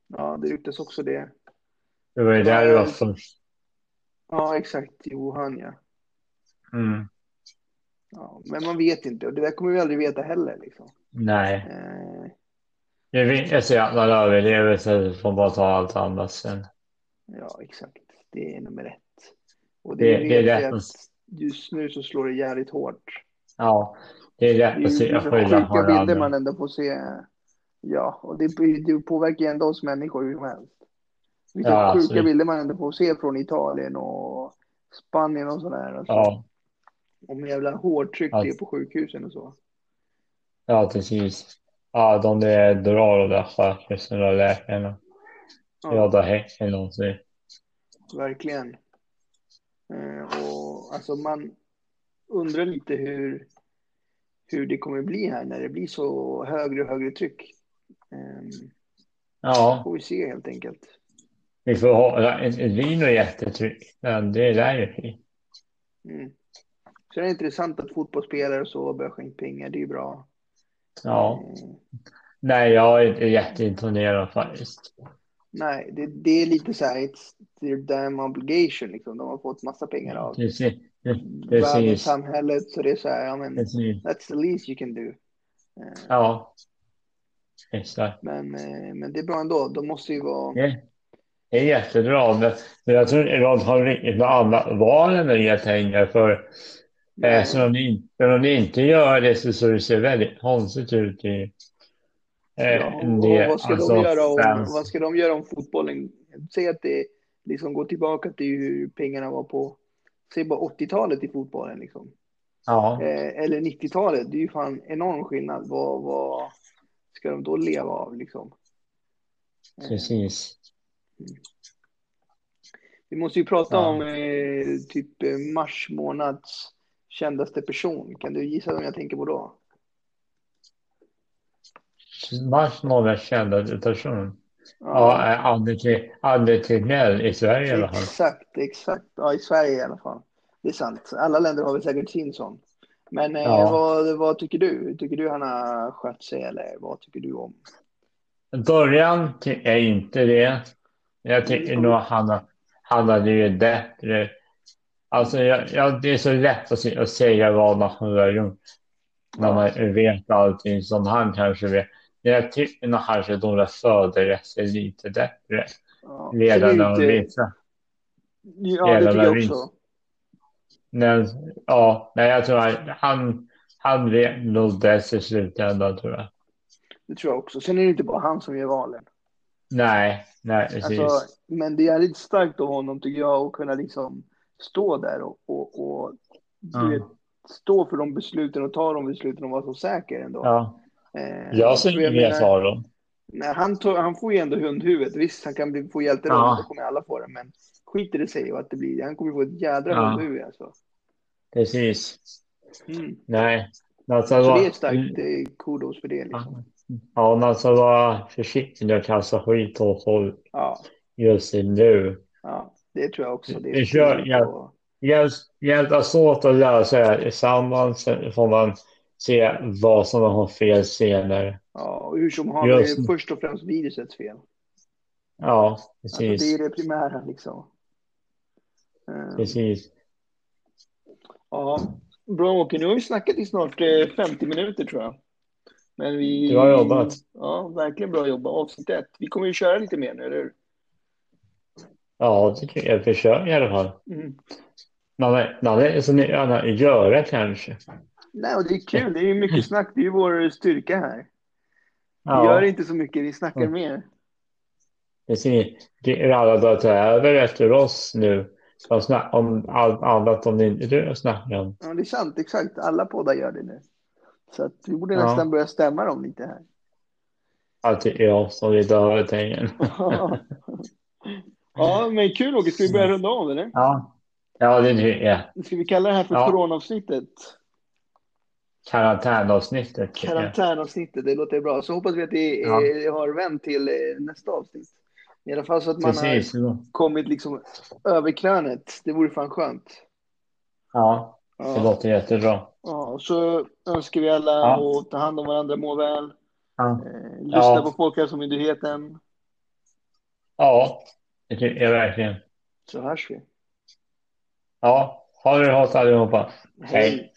Ja, det ryktas också det.
Det var ju där det var först.
Ja, exakt. I Wuhan, ja.
Mm.
ja. Men man vet inte. Och det där kommer vi aldrig veta heller. Liksom.
Nej,
Eh,
det viktigaste är att man överlever så får bara ta allt annat sen.
ja, exakt. Det är nummer ett. Och
Det-
det,
det är
vi
rätt.
att just nu så slår det jävligt hårt.
Ja, det är
Det
lätt
är
att se
sjuka bilder man ändå får se. Ja, och det, det påverkar ju ändå oss människor hur som helst. Vilka
Ja,
sjuka
absolut.
bilder man ändå får se från Italien och Spanien och sådär. Alltså.
Ja,
Om jävla hårdtryck
Ja.
det är på sjukhusen och så.
ja, precis. Ja, de där drar och där sjukhusen och läkarna. Ja, det hänger någonting.
Verkligen. Eh, och alltså man undrar lite hur, hur det kommer bli här när det blir så högre och högre tryck. Eh,
Ja,
får vi se helt enkelt.
vi får ett, ett vin och jättetryck. Det lär ju bli.
Mm. Så det är intressant att fotbollsspelare och så börjar skänka pengar. Det är ju bra.
Ja,
Eh,
nej, jag är inte jätteimponerad faktiskt.
nej, det, det är lite så här, it's their damn obligation liksom. De har fått massa pengar av
Precis,
samhället. Så det är så här, ja men
precis.
that's the least you can do. Eh,
Ja, exakt.
Men, eh, men det är bra ändå. De måste ju vara...
Det, det är jättebra. Men, men jag tror Iran har riktigt med alla valen när det pengar för eh, så om, ni, inte- om ni inte gör det så, så det ser väldigt konstigt ut i eh,
Ja,
del,
vad ska
alltså,
de göra om,
fans.
vad ska de göra om fotbollen? Säg att det liksom går tillbaka till hur pengarna var på, säg bara 80-talet i fotbollen liksom.
Ja,
Eh, eller 90-talet, det är ju fan enorm skillnad. Vad, vad ska de då leva av liksom? Eh,
precis.
Vi måste ju prata
Ja.
om eh, typ eh, mars månads kändaste person. Kan du gissa vem jag tänker på då?
Mars månad kända person. Ja, eh, Anne- Anne Tegnell i Sverige i alla fall.
Exakt, exakt. Ja, i Sverige i alla fall. Det är sant. Alla länder har väl säkert sin sån. Men eh,
Ja.
vad, vad tycker du? Tycker du han har skött sig eller vad tycker du om?
Början är inte det. Jag tycker nog han, han hade ju bättre. Alltså, jag, jag, det är så lätt att, att säga vad man gjort. När man vet allting som han kanske vet. Men jag tycker nog kanske de där förberedde sig lite bättre.
Ja.
Ledarna och
Sen är det ju inte-
vissa.
Ja, det tycker jag också.
Men ja, men jag tror att han, han vet nog bäst i slutändan tror jag.
Det tror jag också. Sen är det inte bara han som gör valen.
Nej, nej precis.
Alltså, men det är lite starkt av honom tycker jag att kunna liksom stå där och, och, och
Ja.
vet, stå för de besluten och ta de besluten och vara så säker ändå.
ja,
Eh,
jag ser inget
menar-
för dem.
Nej, han, tog, han får ju ändå hundhuvudet. Visst, han kan bli, få hjälteroll,
Ja.
det kommer alla få det. Men skiter det sig och att det blir, han kommer få ett jädra
Ja.
hundhuvud alltså.
Precis.
Mm.
Nej. Alltså,
Så det är starkt, det är kudos för det liksom.
Ja, men alltså var försiktig med att kasta skit åt folk
Ja,
just nu.
ja, det tror jag också. Det är
kör, ja. Hjälpas åt att det här tillsammans sen får man se vad som har fel senare.
ja, och hur som har
Just
det
det.
först och främst virusets fel.
Ja,
Alltså, det
precis.
är det primära liksom. Eh,
Precis.
Ja, bra Åke. Nu har vi snackat i snart eh, 50 minuter tror jag. Men vi...
Bra jobbat.
Ja, verkligen bra jobbat. Avsnitt ett. Vi kommer ju köra lite mer nu, eller hur?
Ja, det tycker jag. Försök i alla fall.
Mm.
Mycket annat att göra kanske.
Nej, och det är kul. Det är mycket snack. Det är ju vår styrka här. Vi
Ja,
gör inte så mycket, vi snackar
Mm.
mer.
precis. Det är alla börjar ta över efter oss nu. Om allt annat om det inte snackar om.
Ja, det är sant. Exakt. Alla poddar gör det nu. Så att vi borde
Ja.
nästan börja stämma dem lite här.
Allt är jag som vill döda pengen.
Ja, men kul Åke. Ska vi börja runda av eller?
Ja, ja det tycker jag.
Ska vi kalla det här för
ja.
coronavsnittet?
Karantänavsnittet.
Karantänavsnittet, det låter bra. Så hoppas vi att det
ja.
Eh, har vänt till eh, nästa avsnitt. I alla fall så att man
Precis.
har kommit liksom över krönet. Det vore fan skönt.
Ja, det
ja.
låter jättebra.
Ja, så önskar vi alla
ja.
att ta hand om varandra, må väl.
Ja.
Eh, lyssna på Folkhälsomyndigheten.
Ja, det är verkligen.
Så hörs vi.
Ja, ha det gott allihopa. Hej.
Hej.